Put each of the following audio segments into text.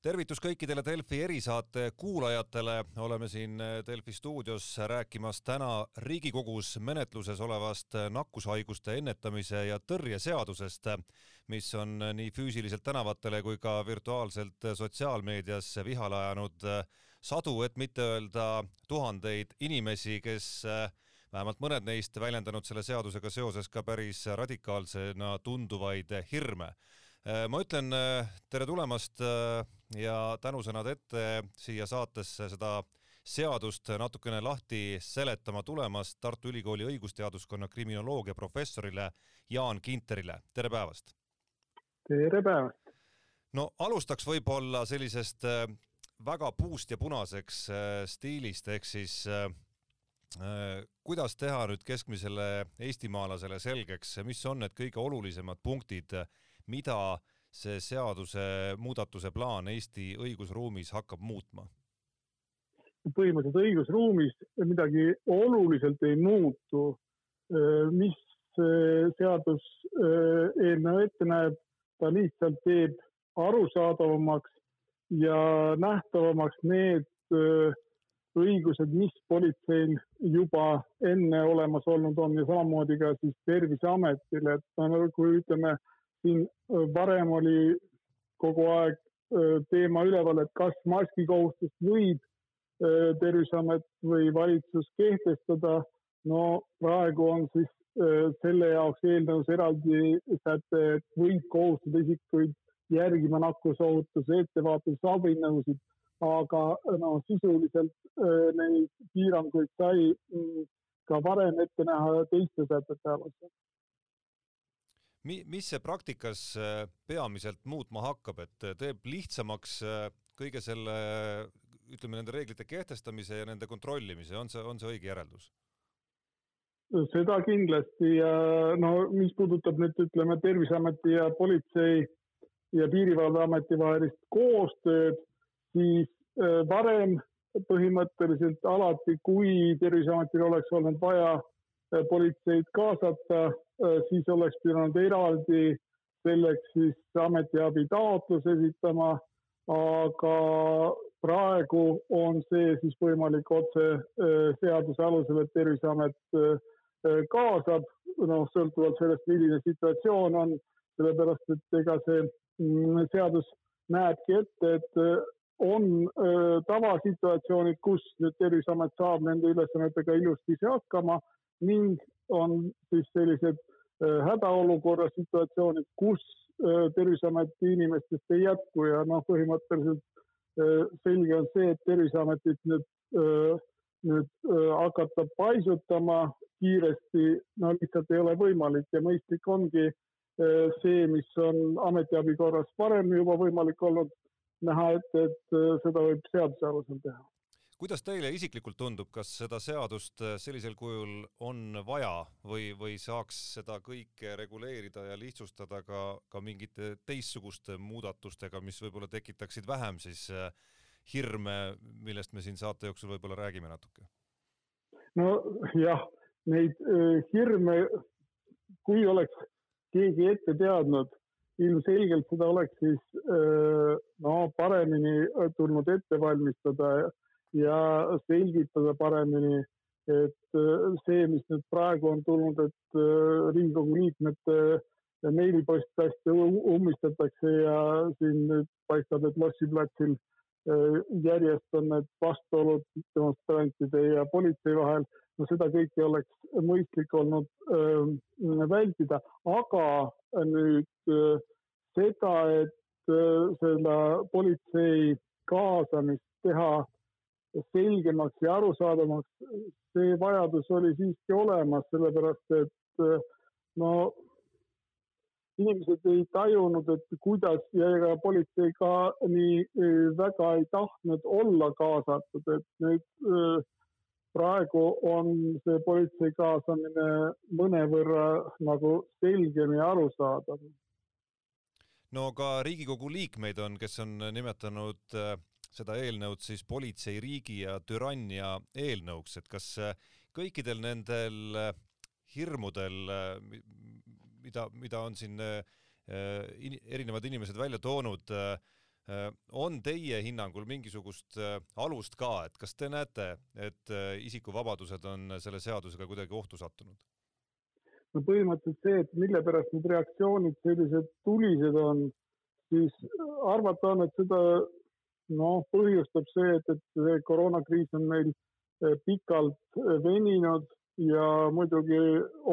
tervitus kõikidele Delfi erisaate kuulajatele, oleme siin Delfi stuudios rääkimas täna Riigikogus menetluses olevast nakkushaiguste ennetamise ja tõrje seadusest, mis on nii füüsiliselt tänavatele kui ka virtuaalselt sotsiaalmeedias vihale ajanud sadu, et mitte öelda tuhandeid inimesi, kes vähemalt mõned neist väljendanud selle seadusega seoses ka päris radikaalsena tunduvaid hirme. Ma ütlen tere tulemast ja tänusõnad ette siia saatesse seda seadust natukene lahti seletama tulemast Tartu Ülikooli õigusteaduskonna kriminoloogia professorile Jaan Kinterile, tere päevast! tere päevast! no alustaks võib-olla sellisest äh, väga puust ja punaseks äh, stiilist, ehk siis äh, kuidas teha nüüd keskmisele eestimaalasele selgeks, mis on need kõige olulisemad punktid, mida see seaduse muudatuse plaan Eesti õigusruumis hakkab muutma? põhimõtteliselt õigusruumis midagi oluliselt ei muutu. mis seadus eelnõu ette näeb, ta lihtsalt teeb arusaadavamaks ja nähtavamaks need õigused, mis politseil juba enne olemas olnud on ja samamoodi ka siis Terviseametil, et kui ütleme siin varem oli kogu aeg teema üleval, et kas maskikohustust võib Terviseamet või valitsus kehtestada. no praegu on siis selle jaoks eelnõus eraldi säte, et võib kohustada isikuid järgima nakkusohutuse ettevaatusabinõusid, aga no sisuliselt neid piiranguid sai mm, ka varem ette näha teiste sätete alusel mi-, mis see praktikas äh, peamiselt muutma hakkab, et äh, teeb lihtsamaks äh, kõige selle, ütleme, nende reeglite kehtestamise ja nende kontrollimise, on see, on see õige järeldus? seda kindlasti ja no mis puudutab nüüd ütleme Terviseameti ja Politsei ja Piirivalveameti vahelist koostööd, siis varem põhimõtteliselt alati, kui Terviseametil oleks olnud vaja politseid kaasata, Äh, siis oleks pidanud eraldi selleks siis ametiabi taotlus esitama, aga praegu on see siis võimalik otse äh, seaduse alusel, et Terviseamet äh, kaasab, noh, sõltuvalt sellest, milline situatsioon on, sellepärast et ega see mm, seadus näebki ette, et on tavasituatsioonid, kus nüüd Terviseamet saab nende ülesannetega ilusti ise hakkama ning on siis sellised Äh, hädaolukorra situatsioonid, kus äh, Terviseameti inimestest ei jätku ja noh, põhimõtteliselt äh, selge on see, et Terviseametit nüüd, nüüd hakata paisutama kiiresti, no lihtsalt ei ole võimalik. Ja mõistlik ongi see, mis on ametiabi korras varem juba võimalik olnud, näha ette, et seda võib seaduse alusel teha kuidas teile isiklikult tundub, kas seda seadust äh, sellisel kujul on vaja või, või saaks seda kõike reguleerida ja lihtsustada ka, ka mingite teistsuguste muudatustega, mis võib-olla tekitaksid vähem siis äh, hirme, millest me siin saate jooksul võib-olla räägime natuke? nojah, neid äh, hirme, kui oleks keegi ette teadnud, ilmselgelt seda oleks siis no paremini tulnud ette valmistada ja selgitada paremini, et äh, see, mis nüüd praegu on tulnud, et äh, Riigikogu liikmete meilipostkasti ummistatakse ja siin nüüd paistab, et Lossi platsil äh, järjest on need vastuolud demonstrantide ja politsei vahel, no seda kõike oleks mõistlik olnud äh, vältida, aga nüüd äh, seda, et äh, seda politsei kaasamist teha selgemaks ja arusaadavamaks, see vajadus oli siiski olemas, sellepärast et no inimesed ei tajunud, et kuidas ja ega politsei ka nii e, väga ei tahtnud olla kaasatud, et nüüd e, praegu on see politsei kaasamine mõnevõrra nagu selgem ja arusaadav. no ka Riigikogu liikmeid on, kes on nimetanud seda eelnõud siis politseiriigi ja türannia eelnõuks, et kas äh, kõikidel nendel äh, hirmudel, äh, mida, mida on siin in, erinevad inimesed välja toonud, on teie hinnangul mingisugust alust ka, et kas te näete, et isikuvabadused on selle seadusega kuidagi ohtu sattunud? no põhimõtteliselt see, et mille pärast need reaktsioonid sellised tulised on, siis arvata on, et seda noh, põhjustab see, et, et see koroonakriis on meil eh, pikalt eh, veninud ja muidugi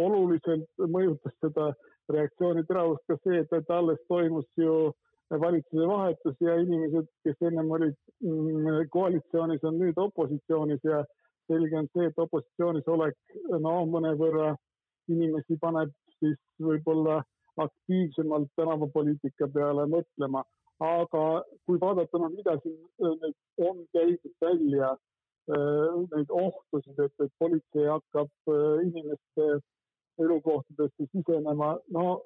oluliselt mõjutas seda reaktsiooni teravust ka see, et, et alles toimus ju valitsuse vahetus ja inimesed, kes ennem olid mm, koalitsioonis, on nüüd opositsioonis ja selge on see, et opositsioonis olek no mõnevõrra inimesi paneb siis võib-olla aktiivsemalt tänavapoliitika peale mõtlema. Aga kui vaadata, noh, mida siin äh, nüüd on käidud välja, äh, neid ohtusid, et, et politsei hakkab äh, inimeste elukohtadesse sisenema, no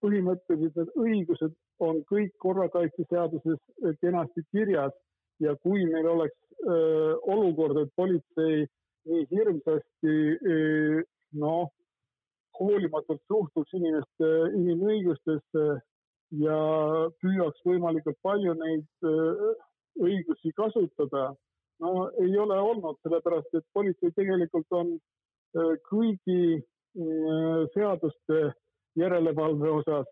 põhimõtteliselt need õigused on kõik korrakaitseseaduses kenasti kirjas. Ja kui meil oleks öö, olukord, et politsei nii hirmsasti noh, hoolimatult suhtuks inimeste inimõigustesse ja püüaks võimalikult palju neid äh, õigusi kasutada. no ei ole olnud, sellepärast et politsei tegelikult on äh, kõigi äh, seaduste järelevalve osas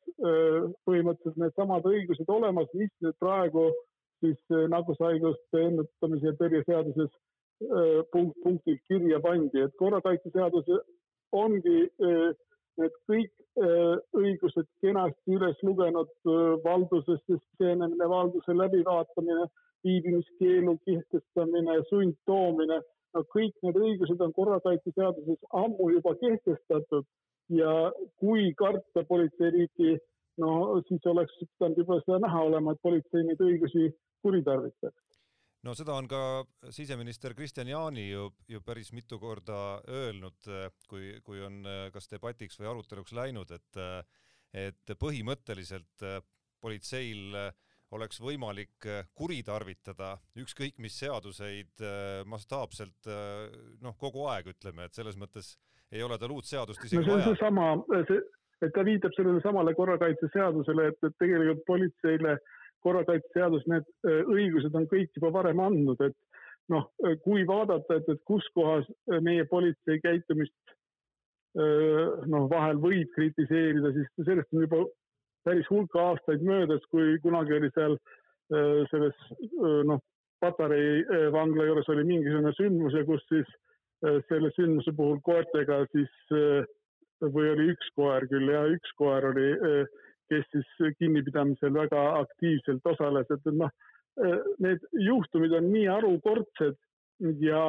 põhimõtteliselt needsamad õigused olemas, mis nüüd praegu siis nakkushaiguste ennetamise ja tõrje seaduses punkt punktilt kirja pandi, et korrakaitseseadus ongi need kõik eh, õigused kenasti üles lugenud, eh, valdusesse sisenemine, valduse läbivaatamine, viibimiskeelu kehtestamine, sundtoomine, no kõik need õigused on korrakaitseseaduses ammu juba kehtestatud. Ja kui karta politseiriiki, no siis oleks pidanud juba seda näha olema, et politsei neid õigusi kuritarvitaks no seda on ka siseminister Kristian Jaani ju, ju päris mitu korda öelnud, kui, kui on kas debatiks või aruteluks läinud, et, et põhimõtteliselt politseil oleks võimalik kuritarvitada ükskõik mis seaduseid mastaapselt noh, kogu aeg ütleme, et selles mõttes ei ole tal uut seadust isegi no seesama, see, et ta viitab sellele samale korrakaitseseadusele, et, et tegelikult politseile äh, korrakaitseseadus need äh, õigused on kõik juba varem andnud, et noh, äh, kui vaadata, et, et kus kohas äh, meie politsei käitumist noh, vahel võib kritiseerida, siis sellest on juba päris hulk aastaid möödas, kui kunagi oli seal selles noh, Patarei vangla juures oli mingisugune sündmus ja kus siis selle sündmuse puhul koertega siis või oli üks koer küll ja üks koer oli kes siis kinnipidamisel väga aktiivselt osales, et noh, need juhtumid on nii harukordsed ja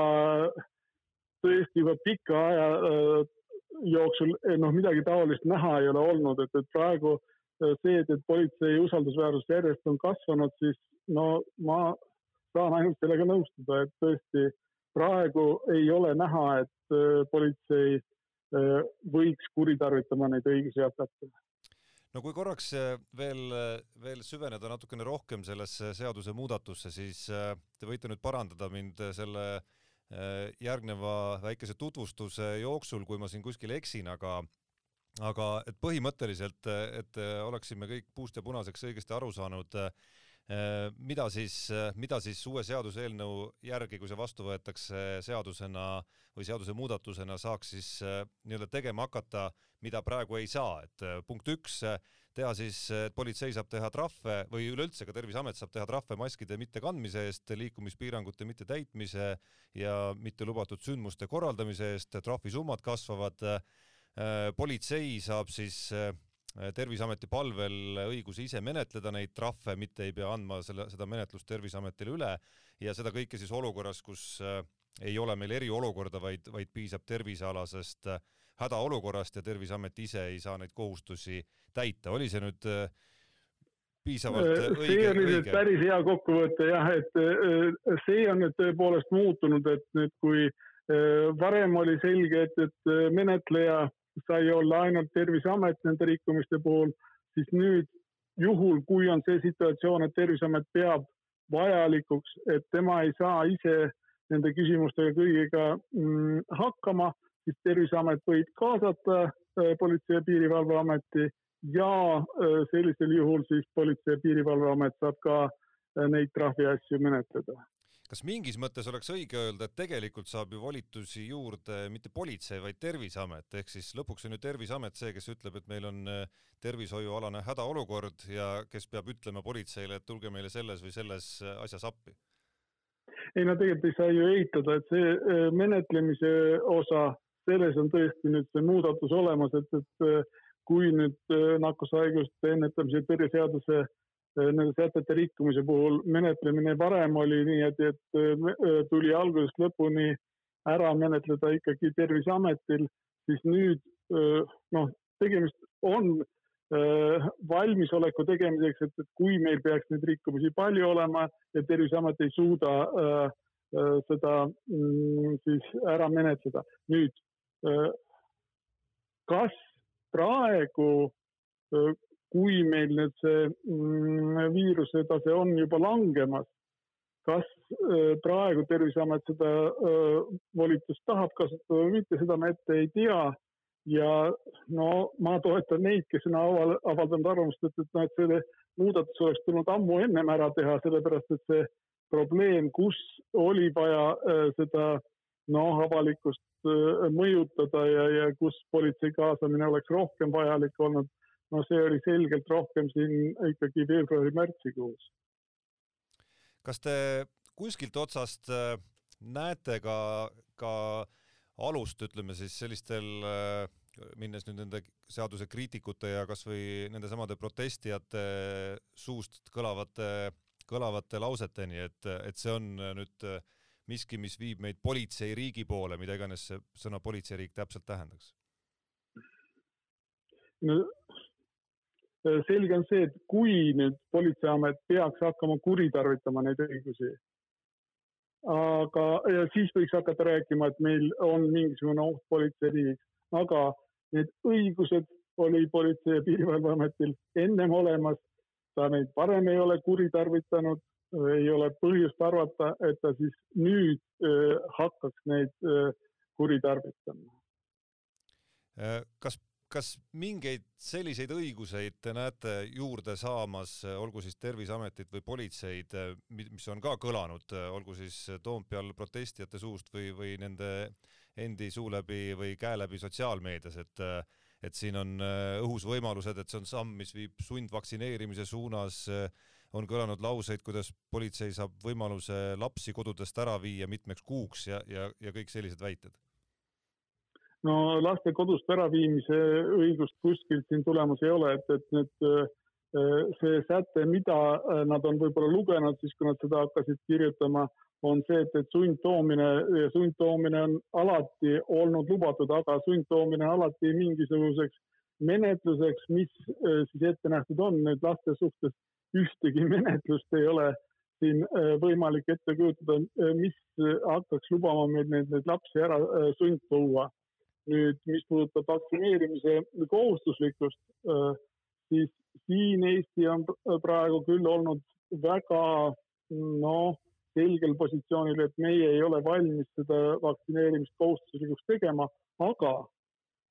tõesti juba pika aja äh, jooksul eh, noh, midagi taolist näha ei ole olnud, et, et praegu see, et, et politsei usaldusväärsus järjest on kasvanud, siis no ma saan ainult sellega nõustuda, et tõesti praegu ei ole näha, et politsei võiks kuritarvitama neid õigusi hakata no kui korraks äh, veel, äh, veel süveneda natukene rohkem sellesse seadusemuudatusse, siis äh, te võite nüüd parandada mind selle järgneva väikese tutvustuse jooksul, kui ma siin kuskil eksin, aga aga et põhimõtteliselt, et oleksime kõik puust ja punaseks õigesti aru saanud, mida siis, mida siis uue seaduseelnõu järgi, kui see vastu võetakse seadusena või seadusemuudatusena, saaks siis nii-öelda tegema hakata mida praegu ei saa, et äh, punkt üks, äh, teha siis, et politsei saab teha trahve või üleüldse ka Terviseamet saab teha trahve maskide mittekandmise eest, liikumispiirangute mittetäitmise ja mitte lubatud sündmuste korraldamise eest, trahvisummad kasvavad. Äh, politsei saab siis Terviseameti palvel õiguse ise menetleda neid trahve, mitte ei pea andma selle, seda menetlust Terviseametile üle ja seda kõike siis olukorras, kus ei ole meil eriolukorda, vaid, vaid piisab tervisealasest äh, hädaolukorrast ja Terviseamet ise ei saa neid kohustusi täita, oli see nüüd piisavalt äh, õige? see oli nüüd päris hea kokkuvõte jah, et see on nüüd tõepoolest muutunud, et nüüd kui varem oli selge, et, et menetleja sai olla ainult Terviseamet nende rikkumiste puhul, siis nüüd juhul, kui on see situatsioon, et Terviseamet peab vajalikuks, et tema ei saa ise nende küsimustega kõigiga mm, hakkama siis Terviseamet võib kaasata äh, Politsei- ja Piirivalveameti ja sellisel juhul siis Politsei- ja Piirivalveamet saab ka neid trahviasju menetleda kas mingis mõttes oleks õige öelda, et tegelikult saab ju volitusi juurde mitte politsei, vaid Terviseamet, ehk siis lõpuks on ju Terviseamet see, kes ütleb, et meil on äh, tervishoiualane hädaolukord ja kes peab ütlema politseile, et tulge meile selles või selles äh, asjas appi? ei no tegelikult ei saa ju eitada, et see äh, menetlemise osa, selles on tõesti nüüd see muudatus olemas, et, et kui nüüd nakkushaiguste ennetamise tõrje seaduse Äh, nende sätete rikkumise puhul menetlemine varem oli nii, et, et äh, tuli algusest lõpuni ära menetleda ikkagi Terviseametil, siis nüüd äh, noh, tegemist on valmisoleku tegemiseks, et, et kui meil peaks neid rikkumisi palju olema ja Terviseamet ei suuda äh, seda mm, siis ära menetleda. nüüd, kas praegu kui meil nüüd see mm, viiruse tase on juba langemas, kas äh, praegu Terviseamet seda äh, volitust tahab kasutada või mitte, seda me ette ei tea. ja no ma toetan neid, kes on aval, avaldanud arvamust, et, et noh, et see muudatus oleks tulnud ammu ennem ära teha, sellepärast et see probleem, kus oli vaja äh, seda noh, avalikkust mõjutada ja, ja kus politsei kaasamine oleks rohkem vajalik olnud no see oli selgelt rohkem siin ikkagi veebruari-märtsikuus. kas te kuskilt otsast äh, näete ka, ka alust, ütleme siis sellistel, äh, minnes nüüd nende seaduse kriitikute ja kasvõi nendesamade protestijate suust kõlavate, kõlavate lauseteni, et, et see on nüüd miski, mis viib meid politseiriigi poole, mida iganes see sõna politseiriik täpselt tähendaks? no Äh, selge on see, et kui nüüd politseiamet peaks hakkama kuritarvitama neid õigusi, aga siis võiks hakata rääkima, et meil on mingisugune oht politseiriigiks, aga need õigused oli Politsei- ja Piirivalveametil ennem olemas, ta neid varem ei ole kuritarvitanud, ei ole põhjust arvata, et ta siis nüüd äh, hakkaks neid äh, kuritarvitama. kas kas mingeid selliseid õiguseid te näete juurde saamas, olgu siis Terviseametit või politseid, mis on ka kõlanud, olgu siis Toompeal protestijate suust või, või nende endi suu läbi või käe läbi sotsiaalmeedias, et et siin on õhus võimalused, et see on samm, mis viib sundvaktsineerimise suunas, on kõlanud lauseid, kuidas politsei saab võimaluse lapsi kodudest ära viia mitmeks kuuks ja, ja, ja kõik sellised väited no laste kodust äraviimise õigust kuskilt siin tulemas ei ole, et, et nüüd äh, see säte, mida äh, nad on võib-olla lugenud siis, kui nad seda hakkasid kirjutama, on see, et, et sundtoomine, sundtoomine on alati olnud lubatud, aga sundtoomine on alati mingisuguseks menetluseks, mis äh, siis ette nähtud on, nüüd laste suhtes ühtegi menetlust ei ole siin võimalik ette kujutada, mis hakkaks lubama meil neid, neid lapsi ära sundtuua nüüd, mis puudutab vaktsineerimise kohustuslikkust, äh, siis siin Eesti on praegu küll olnud väga noh, selgel positsioonil, et meie ei ole valmis seda vaktsineerimist kohustuslikuks tegema, aga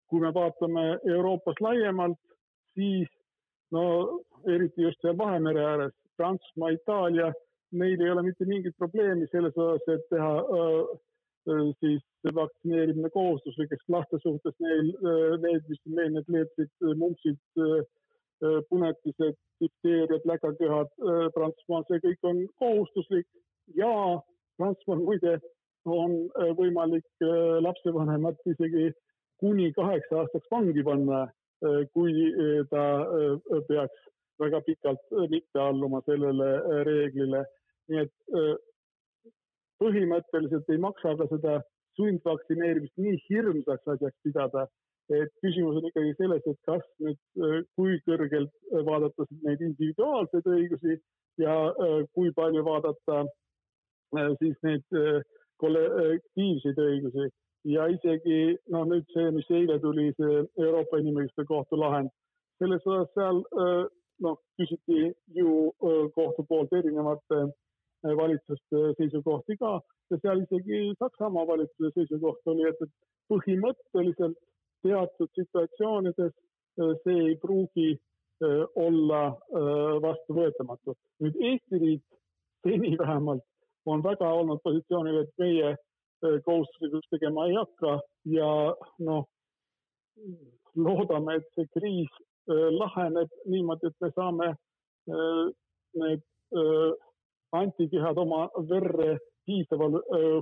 kui me vaatame Euroopas laiemalt, siis no eriti just seal Vahemere ääres, Prantsusmaa, Itaalia, neil ei ole mitte mingit probleemi selles osas, et teha öö, äh, siis vaktsineerimine kohustuslikeks laste suhtes, neil, need, mis meil need leetrid, mumpsid, punetised, difteeriad, läkaköhad Prantsusmaal, see kõik on kohustuslik ja Prantsusmaal muide on võimalik lapsevanemat isegi kuni kaheksa aastaks vangi panna, kui ta peaks väga pikalt mitte alluma sellele reeglile. nii et põhimõtteliselt ei maksa ka seda sundvaktsineerimist nii hirmsaks asjaks pidada, et küsimus on ikkagi selles, et kas nüüd, äh, kui kõrgelt vaadata neid individuaalseid õigusi ja äh, kui palju vaadata äh, siis neid kollektiivseid õigusi. Ja isegi noh, nüüd see, mis eile tuli, see Euroopa Inimõiguste Kohtu lahend, selles osas seal noh, küsiti ju kohtu poolt erinevate valitsuste seisukohti ka ja seal isegi Saksamaa valitsuse seisukoht oli, et, et põhimõtteliselt teatud situatsioonides see ei pruugi olla vastuvõetamatu. nüüd Eesti riik seni vähemalt on väga olnud positsioonil, et meie kohustuslikuks tegema ei hakka ja noh, loodame, et see kriis laheneb niimoodi, et me saame need antikehad oma verre piisaval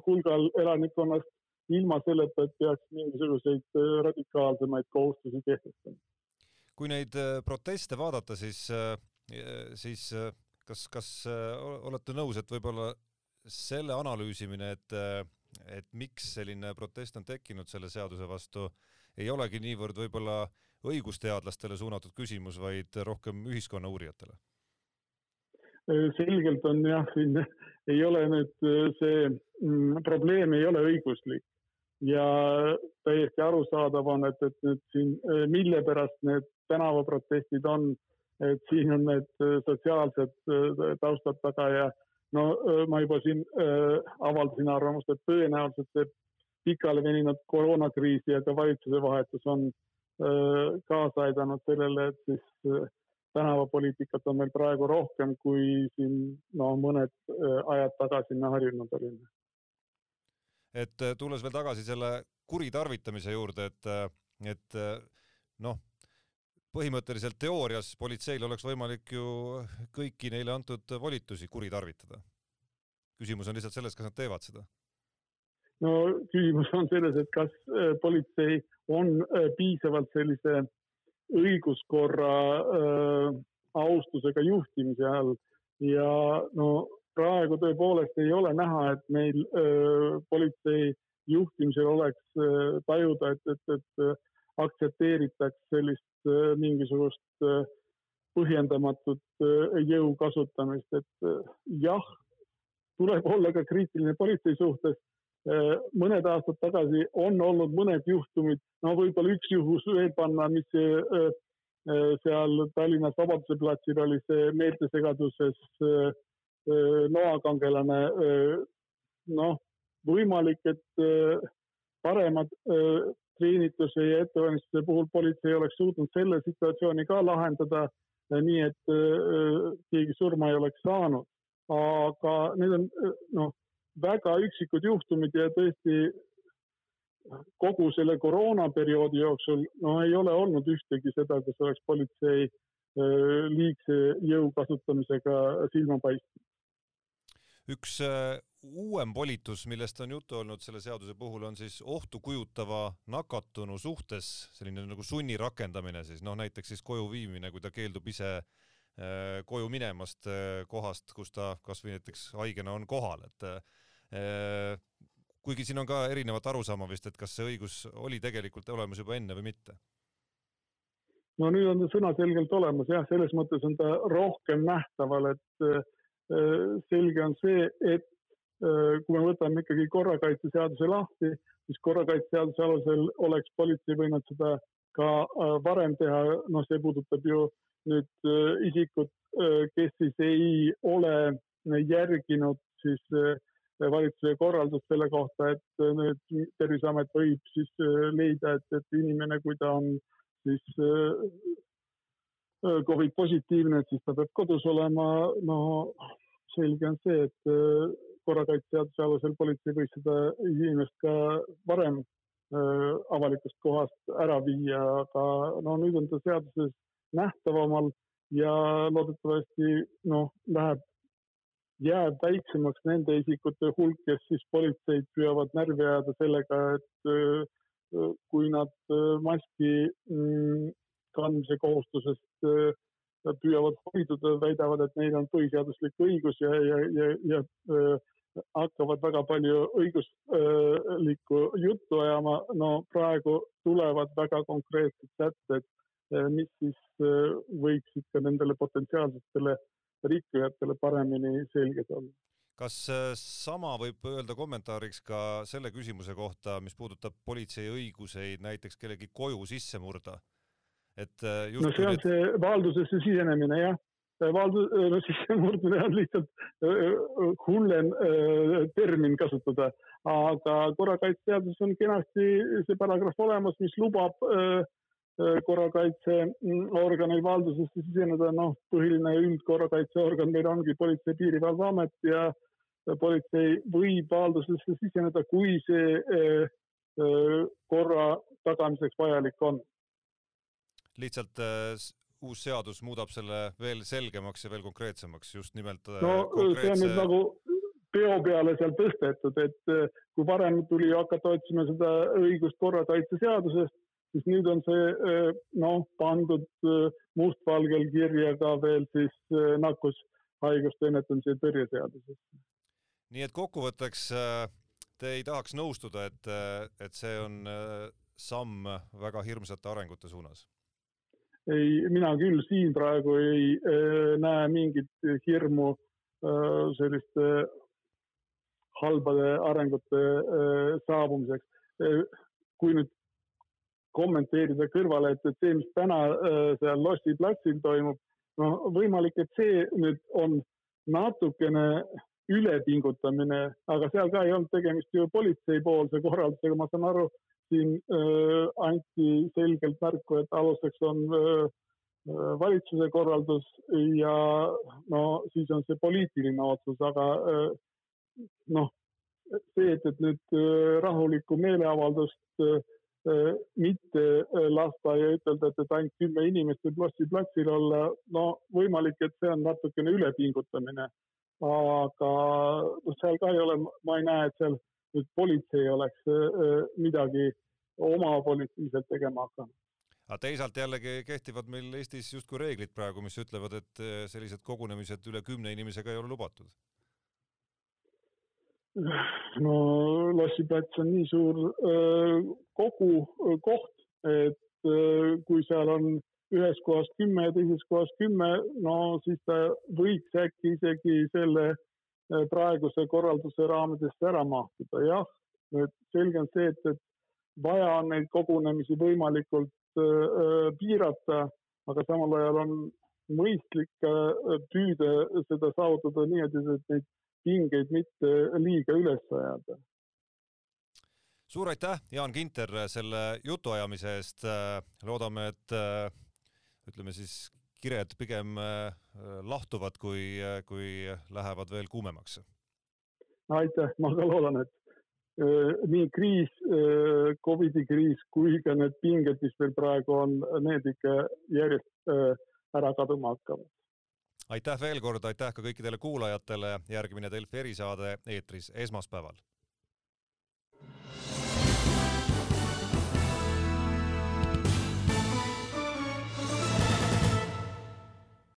hulgal elanikkonnast ilma selleta, et peaks mingisuguseid radikaalsemaid kohustusi kehtestama. kui neid proteste vaadata, siis, siis kas, kas olete nõus, et võib-olla selle analüüsimine, et, et miks selline protest on tekkinud selle seaduse vastu, ei olegi niivõrd võib-olla õigusteadlastele suunatud küsimus, vaid rohkem ühiskonna uurijatele? Selgelt on jah, siin ei ole nüüd see mm, probleem ei ole õiguslik. Ja täiesti arusaadav on, et, et nüüd siin, mille pärast need tänavaprotestid on, et siin on need sotsiaalsed taustad taga ja no ma juba siin äh, avaldasin arvamust, et tõenäoliselt see pikale veninud koroonakriis ja ka valitsuse vahetus on äh, kaasa aidanud sellele, et siis äh, tänavapoliitikat on meil praegu rohkem, kui siin no mõned äh, ajad tagasi me harjunud olime. et äh, tulles veel tagasi selle kuritarvitamise juurde, et, äh, et noh, põhimõtteliselt teoorias politseil oleks võimalik ju kõiki neile antud volitusi kuritarvitada. küsimus on lihtsalt selles, kas nad teevad seda. no küsimus on selles, et kas politsei on piisavalt sellise õiguskorra äh, austusega juhtimise all. Ja no praegu tõepoolest ei ole näha, et meil äh, politsei juhtimisel oleks äh, tajuda, et, et, et aktsepteeritaks sellist äh, mingisugust äh, põhjendamatut äh, jõu kasutamist, et äh, jah, tuleb olla ka kriitiline politsei suhtes Äh, mõned aastad tagasi on olnud mõned juhtumid, no võib-olla üks juhus veel panna, mis äh, äh, seal Tallinnas Vabaduse platsil oli see meeltesegaduses noakangelane. noh, võimalik, et paremad treenituse ja ettevalmistuse puhul politsei oleks suutnud selle situatsiooni ka lahendada nii, et keegi surma ei oleks saanud. aga need on noh väga üksikud juhtumid ja tõesti kogu selle koroonaperioodi jooksul no ei ole olnud ühtegi seda, kus oleks politsei liigse jõu kasutamisega silma paistnud. üks uuem volitus, millest on juttu olnud selle seaduse puhul, on siis ohtu kujutava nakatunu suhtes selline nagu sunni rakendamine siis noh, näiteks siis koju viimine, kui ta keeldub ise koju minemast kohast, kus ta kasvõi näiteks haigena on kohal, et kuigi siin on ka erinevat arusaama vist, et kas see õigus oli tegelikult olemas juba enne või mitte? no nüüd on ta sõnaselgelt olemas jah, selles mõttes on ta rohkem nähtaval, et äh, selge on see, et äh, kui me võtame ikkagi korrakaitseseaduse lahti, siis korrakaitseseaduse alusel oleks politsei võinud seda ka varem teha, noh, see puudutab ju nüüd isikut, kes siis ei ole järginud siis valitsuse korraldust selle kohta, et äh, nüüd Terviseamet võib siis äh, leida, et, et inimene, kui ta on siis äh, Covid positiivne, siis ta peab kodus olema. no selge on see, et korrakaitseseaduse alusel politsei võis seda inimest ka varem avalikust kohast ära viia, aga no nüüd on ta seaduses nähtavamal ja loodetavasti noh, läheb jääb väiksemaks nende isikute hulk, kes siis politseid püüavad närvi ajada sellega, et äh, kui nad äh, maski mm, kandmise kohustusest äh, püüavad hoiduda, väidavad, et neil on põhiseaduslik õigus ja, ja, ja, ja hakkavad väga palju õiguslikku juttu ajama. no praegu tulevad väga konkreetsed sätted, mis siis võiksid ka nendele potentsiaalsetele rikkujatele paremini selged olla. kas äh, sama võib öelda kommentaariks ka selle küsimuse kohta, mis puudutab politsei õiguseid näiteks kellegi koju sisse murda? et äh, no see on need... see valdusesse sisenemine jah, valdu-, no sissemurdmine on lihtsalt äh, hullem termin kasutada, aga korrakaitseseaduses on kenasti see paragrahv olemas, mis lubab korrakaitseorganil valdusesse siseneda, noh, põhiline üldkorrakaitseorgan meil ongi Politsei- ja Piirivalveamet ja politsei võib valdusesse siseneda, kui see korra tagamiseks vajalik on. lihtsalt uus seadus muudab selle veel selgemaks ja veel konkreetsemaks, just nimelt no konkreetse... see on nüüd nagu peo peale seal tõstetud, et kui varem tuli hakata otsima seda õigust korrakaitseseadusest, siis nüüd on see äh, noh, pandud äh, mustvalgel kirja ka veel siis nakkushaiguste ennetamise ja tõrje seadusesse. nii et kokkuvõtteks te ei tahaks nõustuda, et, et see on samm väga hirmsate arengute suunas? ei, mina küll siin praegu ei näe mingit hirmu selliste halbade arengute saabumiseks. Kui nüüd kommenteerida kõrvale, et, et see, mis täna äh, seal Lossi platsil toimub, no võimalik, et see nüüd on natukene ülepingutamine, aga seal ka ei olnud tegemist ju politseipoolse korraldusega, ma saan aru, siin äh, anti selgelt märku, et aluseks on äh, valitsuse korraldus ja no siis on see poliitiline otsus, aga äh, noh, see, et, et nüüd äh, rahulikku meeleavaldust äh, äh, mitte lasta ja ütelda, et, et ainult kümme inimest võib Lossi platsil olla, no võimalik, et see on natukene ülepingutamine. aga noh, seal ka ei ole, ma ei näe, et seal nüüd politsei oleks midagi omavoliliselt tegema hakanud aga teisalt jällegi kehtivad meil Eestis justkui reeglid praegu, mis ütlevad, et sellised kogunemised üle kümne inimesega ei ole lubatud no Lossiplats on nii suur öö, kogu öö, koht, et öö, kui seal on ühes kohas kümme ja teises kohas kümme, no siis ta võiks äkki isegi selle praeguse korralduse raamidest ära mahtuda, jah. nüüd selge on see, et, et vaja on neid kogunemisi võimalikult piirata, aga samal ajal on mõistlik püüda seda saavutada nii, et, et neid pingeid mitte liiga üles ajada. suur aitäh, Jaan Kinter, selle jutuajamise eest. loodame, et ütleme siis kired pigem lahtuvad, kui, kui lähevad veel kuumemaks. aitäh, ma ka loodan, et nii kriis, Covidi kriis kui ka need pinged, mis meil praegu on, need ikka järjest ära kaduma hakkavad. Aitäh veel kord, aitäh ka kõikidele kuulajatele, järgmine Delfi erisaade eetris esmaspäeval